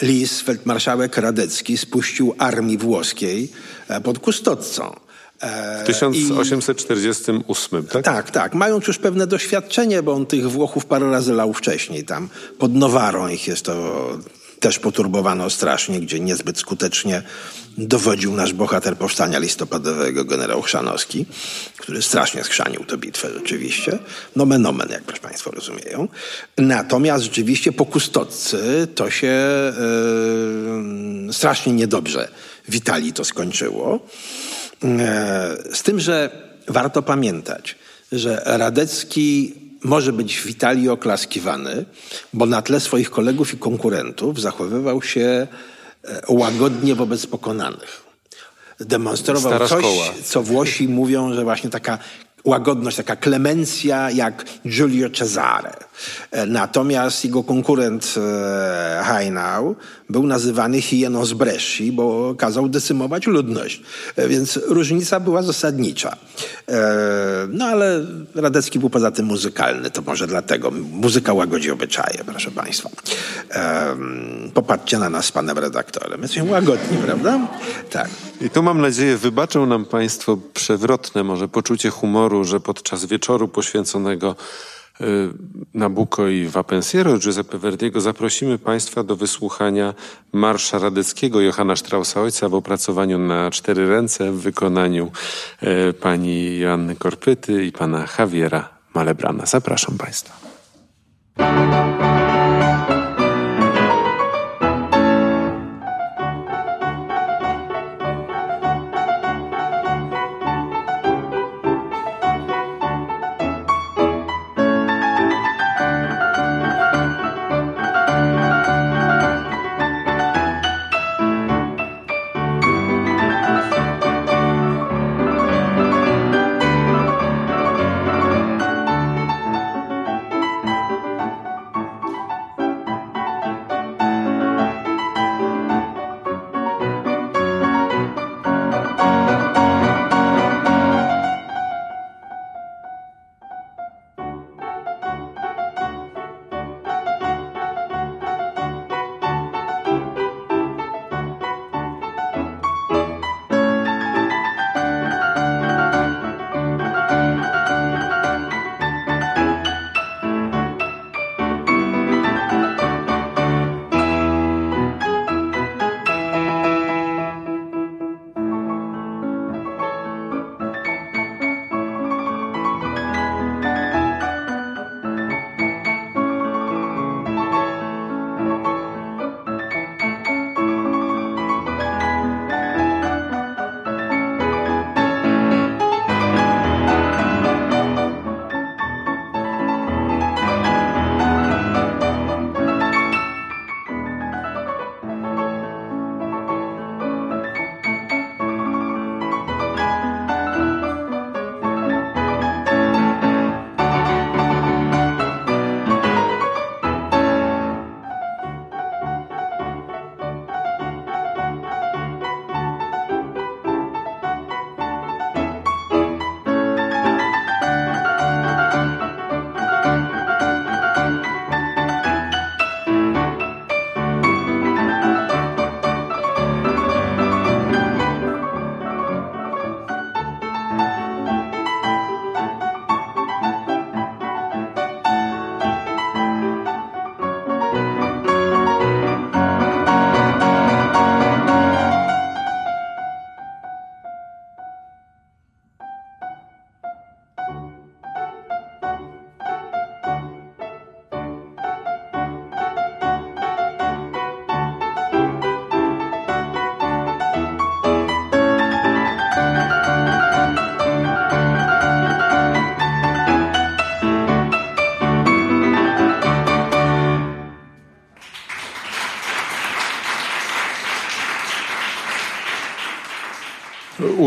lis, feldmarszałek Radecki spuścił armii włoskiej e, pod Kustodcą. E, w 1848, tak? Tak, tak. Mając już pewne doświadczenie, bo on tych Włochów parę razy lał wcześniej tam. Pod Nowarą ich jest to też poturbowano strasznie, gdzie niezbyt skutecznie dowodził nasz bohater powstania listopadowego, generał Chrzanowski, który strasznie schrzanił tę bitwę rzeczywiście. Nomen omen, jak proszę Państwo rozumieją. Natomiast rzeczywiście po kustodcy to się yy, strasznie niedobrze Witali to skończyło. Yy, z tym, że warto pamiętać, że Radecki może być w Italii oklaskiwany, bo na tle swoich kolegów i konkurentów zachowywał się e, łagodnie wobec pokonanych. Demonstrował Stara coś, szkoła. co Włosi mówią, że właśnie taka łagodność, taka klemencja jak Giulio Cesare. E, natomiast jego konkurent e, Hainau był nazywany hieną z Bresci, bo kazał decymować ludność. E, więc różnica była zasadnicza. No ale Radecki był poza tym muzykalny, to może dlatego. Muzyka łagodzi obyczaje, proszę Państwa. Popatrzcie na nas z panem redaktorem. Jesteśmy łagodni, prawda? Tak. I tu mam nadzieję wybaczą nam Państwo przewrotne może poczucie humoru, że podczas wieczoru poświęconego y, Nabucco i Vapensiero Giuseppe Verdiego zaprosimy Państwa do wysłuchania Marsza Radeckiego Johanna Straussa Ojca w opracowaniu na cztery ręce w wykonaniu y, pani Joanny Korpyty i pana Javiera Malebrana. Zapraszam Państwa.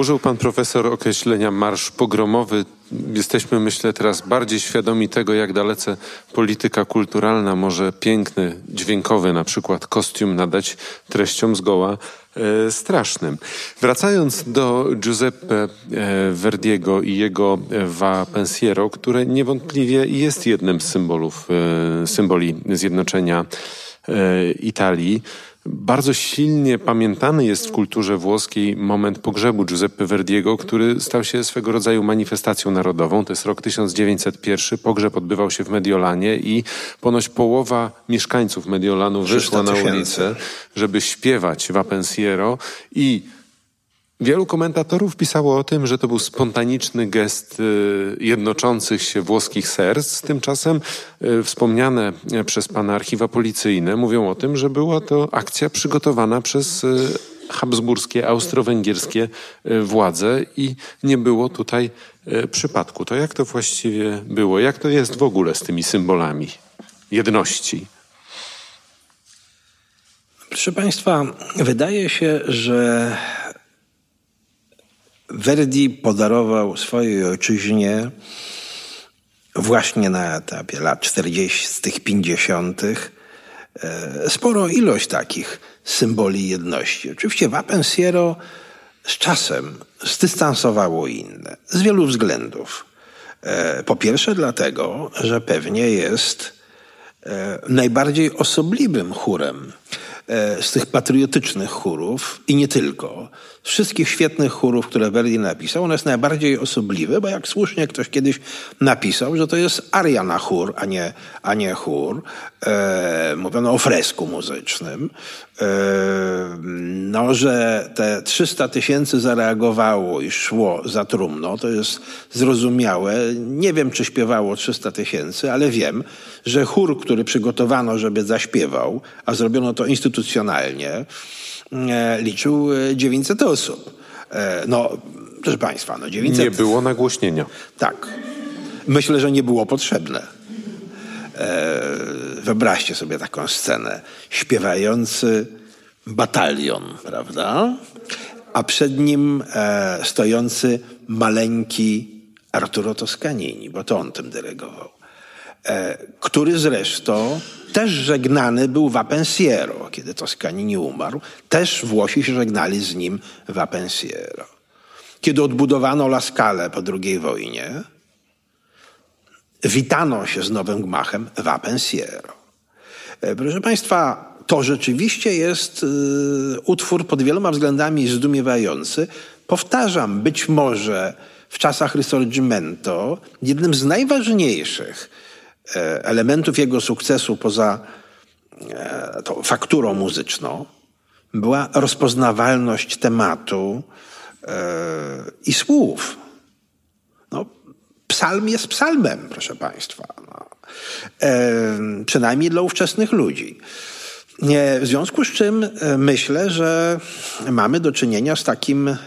Użył pan profesor określenia marsz pogromowy. Jesteśmy, myślę, teraz bardziej świadomi tego, jak dalece polityka kulturalna może piękny, dźwiękowy na przykład kostium nadać treściom zgoła e, strasznym. Wracając do Giuseppe e, Verdiego i jego Va Pensiero, które niewątpliwie jest jednym z symbolów, e, symboli zjednoczenia e, Italii. Bardzo silnie pamiętany jest w kulturze włoskiej moment pogrzebu Giuseppe Verdiego, który stał się swego rodzaju manifestacją narodową. To jest rok 1901. Pogrzeb odbywał się w Mediolanie i ponoć połowa mieszkańców Mediolanu wyszła na ulicę, żeby śpiewać Vapensiero i Wielu komentatorów pisało o tym, że to był spontaniczny gest y, jednoczących się włoskich serc. Tymczasem y, wspomniane przez pana archiwa policyjne mówią o tym, że była to akcja przygotowana przez y, habsburskie, austro-węgierskie władze i nie było tutaj przypadku. To jak to właściwie było? Jak to jest w ogóle z tymi symbolami jedności? Proszę Państwa, wydaje się, że Verdi podarował swojej ojczyźnie właśnie na etapie lat 40., 50. E, sporo ilość takich symboli jedności. Oczywiście Wapensiero z czasem zdystansowało inne z wielu względów. E, po pierwsze dlatego, że pewnie jest e, najbardziej osobliwym chórem z tych patriotycznych chórów i nie tylko z wszystkich świetnych chórów, które Verdi napisał, on jest najbardziej osobliwy, bo jak słusznie ktoś kiedyś napisał, że to jest aria na chór, a nie, a nie chór. E, mówiono o fresku muzycznym. No, że te 300 tysięcy zareagowało i szło za trumno, to jest zrozumiałe. Nie wiem, czy śpiewało 300 tysięcy, ale wiem, że chór, który przygotowano, żeby zaśpiewał, a zrobiono to instytucjonalnie, E, liczył 900 e, osób. E, no, proszę Państwa, no 900... Nie było nagłośnienia. Tak. Myślę, że nie było potrzebne. Wyobraźcie sobie taką scenę. Śpiewający batalion, prawda? A przed nim stojący maleńki Arturo Toscanini, bo to on tym dyrygował. Który zresztą też żegnany był Vapensiero, kiedy Toscanini umarł. Też Włosi się żegnali z nim Vapensiero. Kiedy odbudowano La Scala po II wojnie, witano się z nowym gmachem Vapensiero. E, proszę Państwa, to rzeczywiście jest y, utwór pod wieloma względami zdumiewający. Powtarzam, być może w czasach Risorgimento jednym z najważniejszych E, elementów jego sukcesu poza e, tą fakturą muzyczną była rozpoznawalność tematu e, i słów. No, psalm jest psalmem, proszę Państwa. No. Przynajmniej dla ówczesnych ludzi. W związku z czym myślę, że mamy do czynienia z takim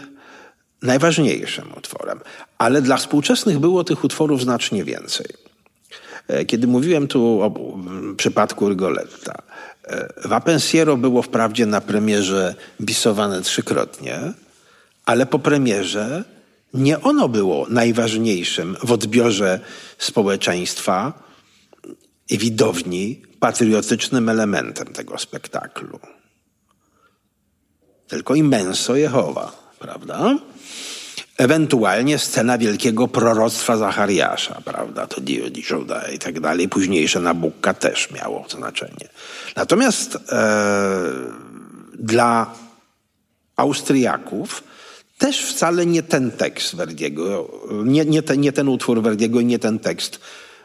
najważniejszym utworem. Ale dla współczesnych było tych utworów znacznie więcej. E, kiedy mówiłem tu o przypadku Rigoletta, Vapensiero e, było wprawdzie na premierze bisowane trzykrotnie, ale po premierze nie ono było najważniejszym w odbiorze społeczeństwa i widowni patriotycznym elementem tego spektaklu. Tylko immenso Jehowa, prawda? Ewentualnie scena wielkiego proroctwa Zachariasza, prawda? To Dio di Giuda i tak dalej. Późniejsze Nabukka też miało znaczenie. Natomiast e, dla Austriaków też wcale nie ten tekst Verdiego, nie, nie, te, nie ten utwór Verdiego i nie ten tekst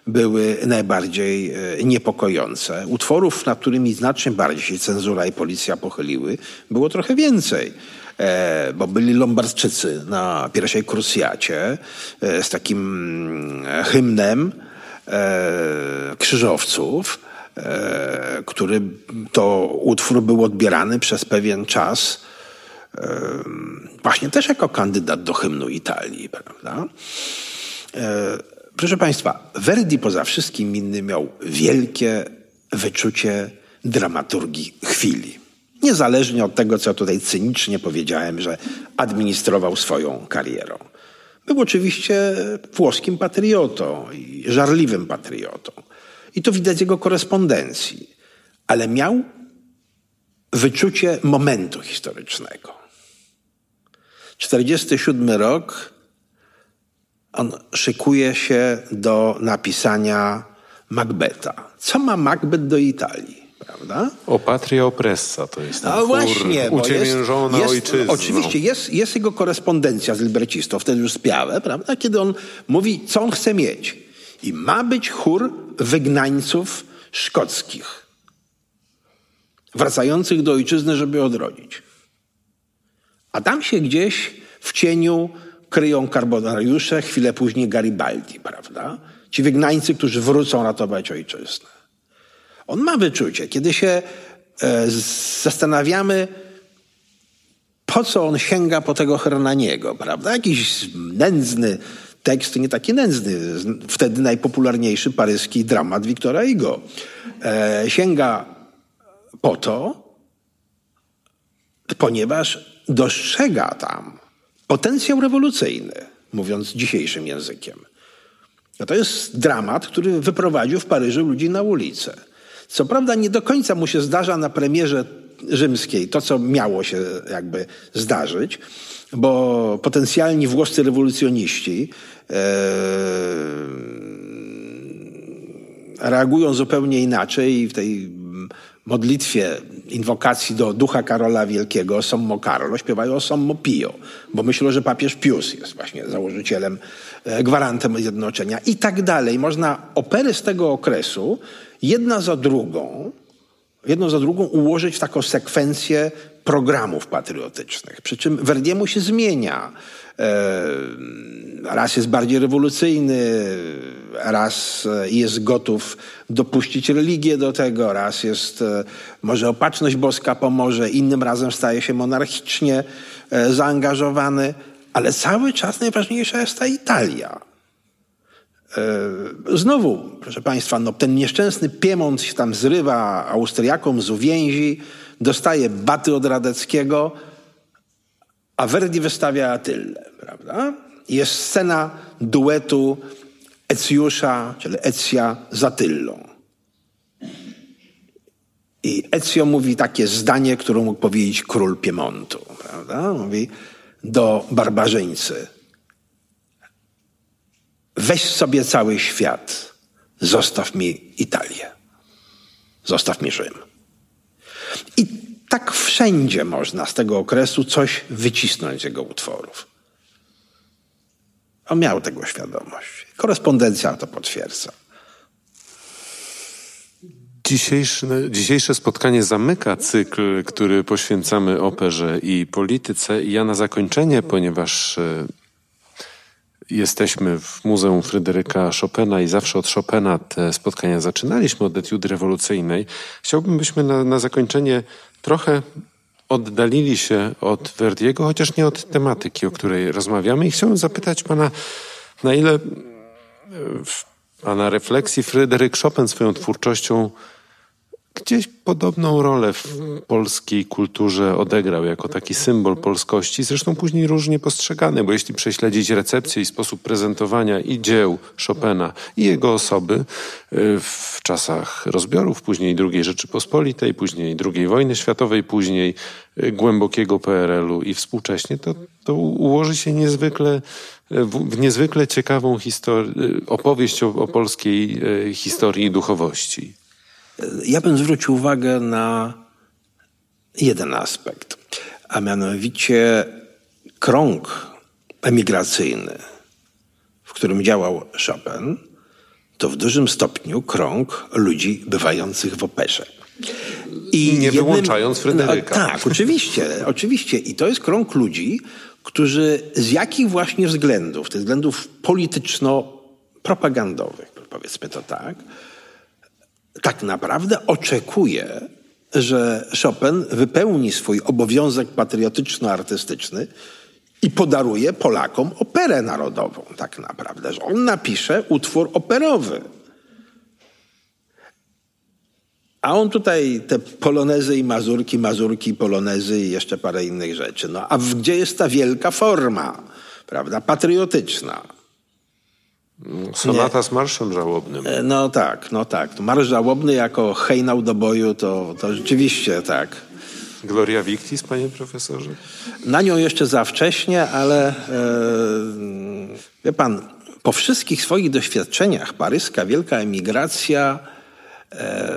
były najbardziej e, niepokojące. Utworów, nad którymi znacznie bardziej się cenzura i policja pochyliły, było trochę więcej. E, bo byli Lombardczycy na pierwszej krucjacie e, z takim mm, hymnem krzyżowców, który to utwór był odbierany przez pewien czas właśnie też jako kandydat do hymnu Italii, prawda? Proszę Państwa, Verdi poza wszystkim innym miał wielkie wyczucie dramaturgii chwili. Niezależnie od tego, co tutaj cynicznie powiedziałem, że administrował swoją karierą. Był oczywiście włoskim patriotą i żarliwym patriotą. I to widać z jego korespondencji. Ale miał wyczucie momentu historycznego. 47 rok, on szykuje się do napisania Macbeta. Co ma Macbeth do Italii? Prawda? O patria oppressa to jest ten No właśnie, uciemiężona jest, ojczyzną. Oczywiście jest, jest jego korespondencja z librecistą, wtedy już z prawda? Kiedy on mówi, co on chce mieć. I ma być chór wygnańców szkockich, wracających do ojczyzny, żeby odrodzić. A tam się gdzieś w cieniu kryją karbonariusze, chwilę później Garibaldi, prawda? Ci wygnańcy, którzy wrócą ratować ojczyznę. On ma wyczucie. Kiedy się e, zastanawiamy, po co on sięga po tego Hernaniego, prawda? Jakiś nędzny tekst, nie taki nędzny, wtedy najpopularniejszy paryski dramat Wiktora Hugo. E, sięga po to, ponieważ dostrzega tam potencjał rewolucyjny, mówiąc dzisiejszym językiem. No to jest dramat, który wyprowadził w Paryżu ludzi na ulicę. Co prawda nie do końca mu się zdarza na premierze rzymskiej to, co miało się jakby zdarzyć, bo potencjalni włoscy rewolucjoniści e, reagują zupełnie inaczej w tej modlitwie, inwokacji do ducha Karola Wielkiego, Sommo Carlo, śpiewają Sommo Pio, bo myślą, że papież Pius jest właśnie założycielem, e, gwarantem zjednoczenia i tak dalej. Można opery z tego okresu jedna za drugą, jedną za drugą ułożyć w taką sekwencję programów patriotycznych. Przy czym Verdiemu się zmienia. E, raz jest bardziej rewolucyjny, raz jest gotów dopuścić religię do tego, raz jest, e, może opatrzność boska pomoże, innym razem staje się monarchicznie e, zaangażowany, ale cały czas najważniejsza jest ta Italia. Znowu, proszę Państwa, no, ten nieszczęsny Piemont się tam zrywa Austriakom z uwięzi, dostaje baty od Radeckiego, a Verdi wystawia Atylę, prawda? Jest scena duetu Ecjusza, czyli Ecja z Atylą. I Ezio mówi takie zdanie, które mógł powiedzieć król Piemontu, prawda? Mówi do barbarzyńcy. Weź sobie cały świat, zostaw mi Italię, zostaw mi Rzym. I tak wszędzie można z tego okresu coś wycisnąć z jego utworów. On miał tego świadomość. Korespondencja to potwierdza. Dzisiejsze, dzisiejsze spotkanie zamyka cykl, który poświęcamy operze i polityce. I ja na zakończenie, ponieważ e, jesteśmy w Muzeum Fryderyka Chopina i zawsze od Chopina te spotkania zaczynaliśmy od etiudy rewolucyjnej. Chciałbym, byśmy na, na zakończenie trochę oddalili się od Verdiego, chociaż nie od tematyki, o której rozmawiamy. I chciałbym zapytać pana, na ile w pana refleksji Fryderyk Chopin swoją twórczością gdzieś podobną rolę w polskiej kulturze odegrał jako taki symbol polskości, zresztą później różnie postrzegany, bo jeśli prześledzić recepcję i sposób prezentowania i dzieł Chopina i jego osoby y, w czasach rozbiorów, później II Rzeczypospolitej, później II wojny światowej, później y, głębokiego PRL-u i współcześnie, to, to ułoży się niezwykle w, niezwykle ciekawą opowieść o, o polskiej y, historii i duchowości. Ja bym zwrócił uwagę na jeden aspekt, a mianowicie krąg emigracyjny, w którym działał Chopin, to w dużym stopniu krąg ludzi bywających w operze. I nie jednym, wyłączając Fryderyka. No, tak, oczywiście, oczywiście. I to jest krąg ludzi, którzy z jakich właśnie względów, tych względów polityczno-propagandowych, powiedzmy to tak, tak naprawdę oczekuje, że Chopin wypełni swój obowiązek patriotyczno-artystyczny i podaruje Polakom operę narodową, tak naprawdę, że on napisze utwór operowy. A on tutaj te polonezy i mazurki, mazurki, polonezy i jeszcze parę innych rzeczy. No a gdzie jest ta wielka forma, prawda, patriotyczna? Sonata Nie. z marszem żałobnym. E, no tak, no tak. Marsz żałobny jako hejnał do boju to, to rzeczywiście tak. Gloria Victis, panie profesorze? Na nią jeszcze za wcześnie, ale e, wie pan, po wszystkich swoich doświadczeniach paryska wielka emigracja, e,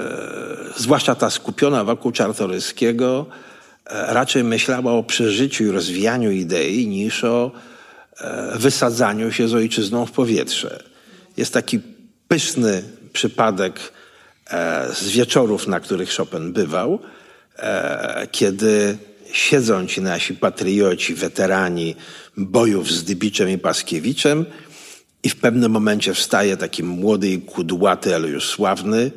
zwłaszcza ta skupiona wokół Czartoryskiego, e, raczej myślała o przeżyciu i rozwijaniu idei niż o wysadzaniu się z ojczyzną w powietrze. Jest taki pyszny przypadek e, z wieczorów, na których Chopin bywał, e, kiedy siedzą ci nasi patrioci, weterani bojów z Dybiczem i Paskiewiczem i w pewnym momencie wstaje taki młody i kudłaty, ale już sławny,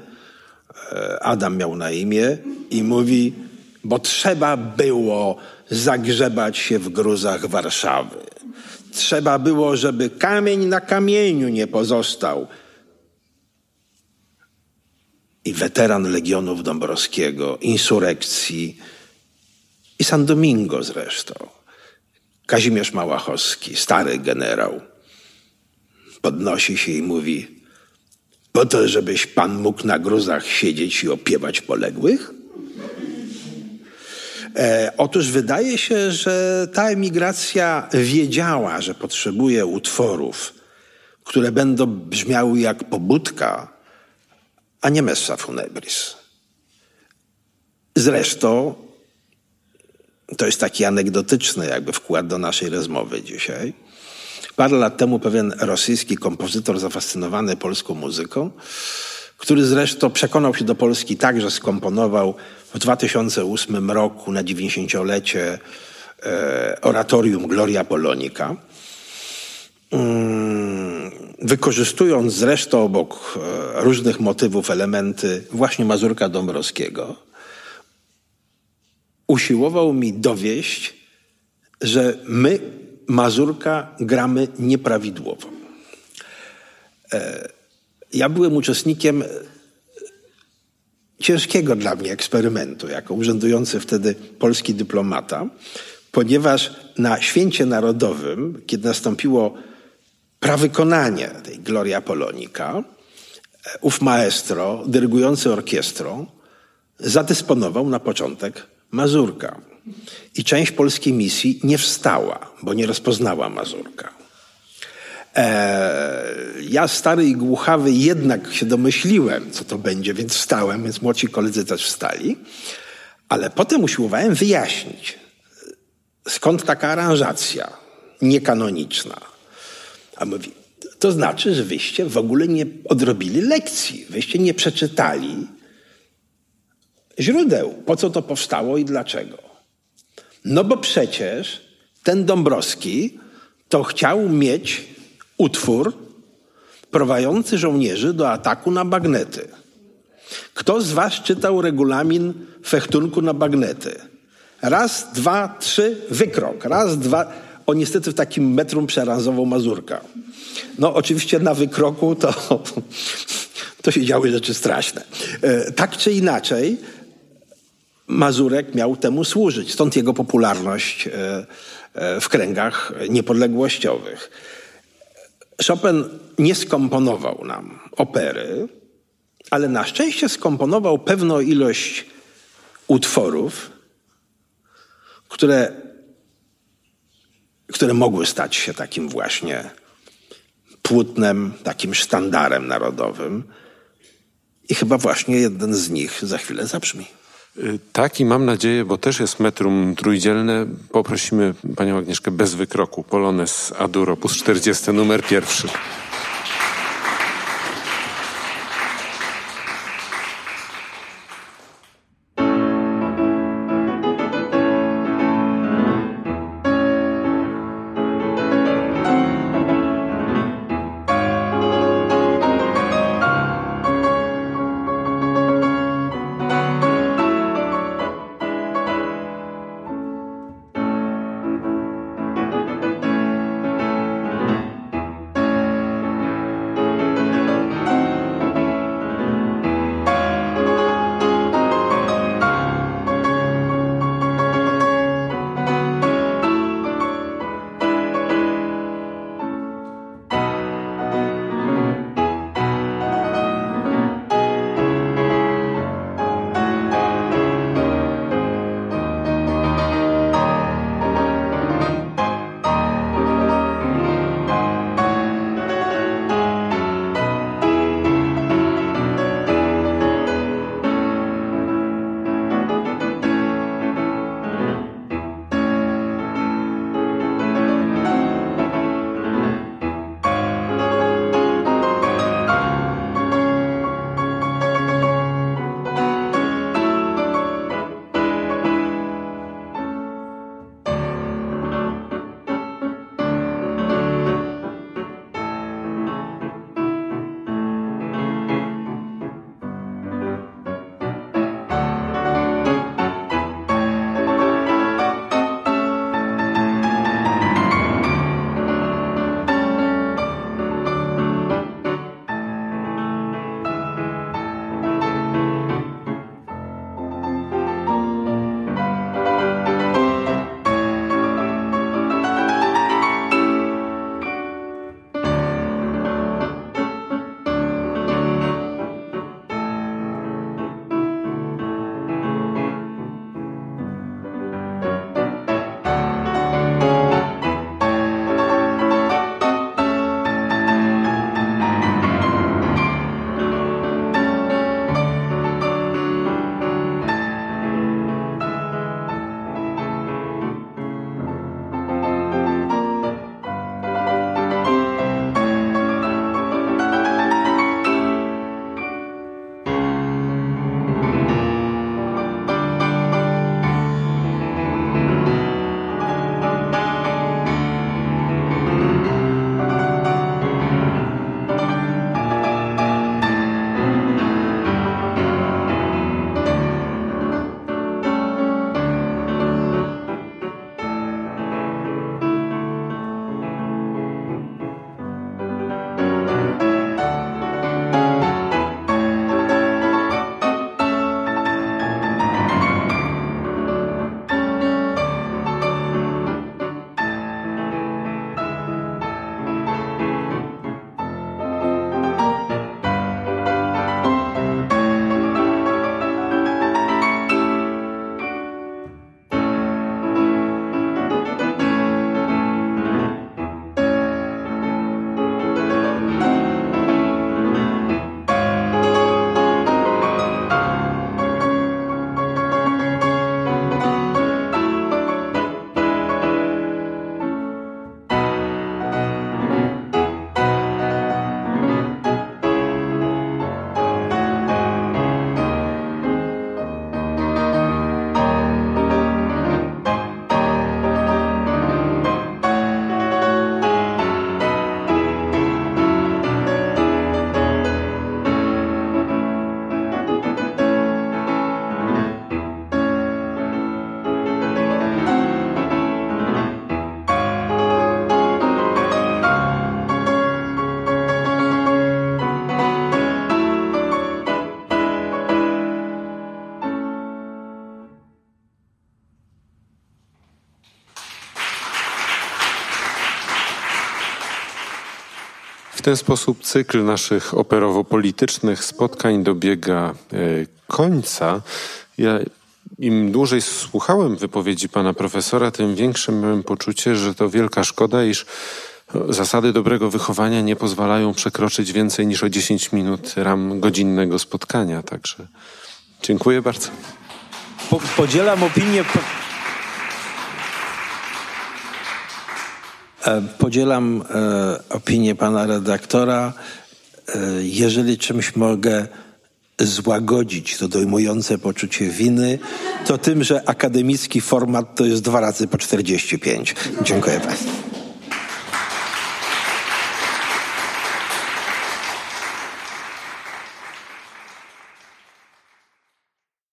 e, Adam miał na imię i mówi, bo trzeba było zagrzebać się w gruzach Warszawy. Trzeba było, żeby kamień na kamieniu nie pozostał. I weteran Legionów Dąbrowskiego, insurekcji i San Domingo zresztą. Kazimierz Małachowski, stary generał, podnosi się i mówi: Po to, żebyś pan mógł na gruzach siedzieć i opiewać poległych? E, otóż wydaje się, że ta emigracja wiedziała, że potrzebuje utworów, które będą brzmiały jak pobudka, a nie messa funebris. Zresztą to jest taki anegdotyczny jakby wkład do naszej rozmowy dzisiaj. Parę lat temu pewien rosyjski kompozytor zafascynowany polską muzyką, który zresztą przekonał się do Polski tak, że skomponował w 2008 roku na 90-lecie e, oratorium Gloria Polonica. Mm, wykorzystując zresztą obok e, różnych motywów elementy właśnie Mazurka Dąbrowskiego, usiłował mi dowieść, że my Mazurka gramy nieprawidłowo. E, ja byłem uczestnikiem ciężkiego dla mnie eksperymentu, jako urzędujący wtedy polski dyplomata, ponieważ na święcie narodowym, kiedy nastąpiło prawykonanie tej Gloria Polonika, ów maestro, dyrygujący orkiestrą, zadysponował na początek Mazurka. I część polskiej misji nie wstała, bo nie rozpoznała Mazurka. Eee, ja, stary i głuchawy, jednak się domyśliłem, co to będzie, więc wstałem, więc młodsi koledzy też wstali. Ale potem usiłowałem wyjaśnić, skąd taka aranżacja niekanoniczna. A mówi, to znaczy, że wyście w ogóle nie odrobili lekcji, wyście nie przeczytali źródeł, po co to powstało i dlaczego. No bo przecież ten Dąbrowski to chciał mieć utwór prowadzący żołnierzy do ataku na bagnety. Kto z was czytał regulamin fechtunku na bagnety? Raz, dwa, trzy, wykrok. Raz, dwa. O niestety w takim metrum przeranzował Mazurka. No oczywiście na wykroku to, to się działy rzeczy straszne. E, tak czy inaczej, Mazurek miał temu służyć. Stąd jego popularność e, e, w kręgach niepodległościowych. Chopin nie skomponował nam opery, ale na szczęście skomponował pewną ilość utworów, które, które mogły stać się takim właśnie płótnem, takim sztandarem narodowym. I chyba właśnie jeden z nich za chwilę zabrzmi. Tak i mam nadzieję, bo też jest metrum trójdzielne, poprosimy panią Agnieszkę bez wykroku. Polones Adur, opus 40, numer pierwszy. Ten sposób cykl naszych operowo-politycznych spotkań dobiega e, końca. Ja im dłużej słuchałem wypowiedzi pana profesora, tym większe miałem poczucie, że to wielka szkoda, iż zasady dobrego wychowania nie pozwalają przekroczyć więcej niż o 10 minut ram godzinnego spotkania. Także dziękuję bardzo. Po, podzielam opinię. Podzielam e, opinię pana redaktora. E, jeżeli czymś mogę złagodzić to dojmujące poczucie winy, to tym, że akademicki format to jest dwa razy po 45. Dziękuję Państwu.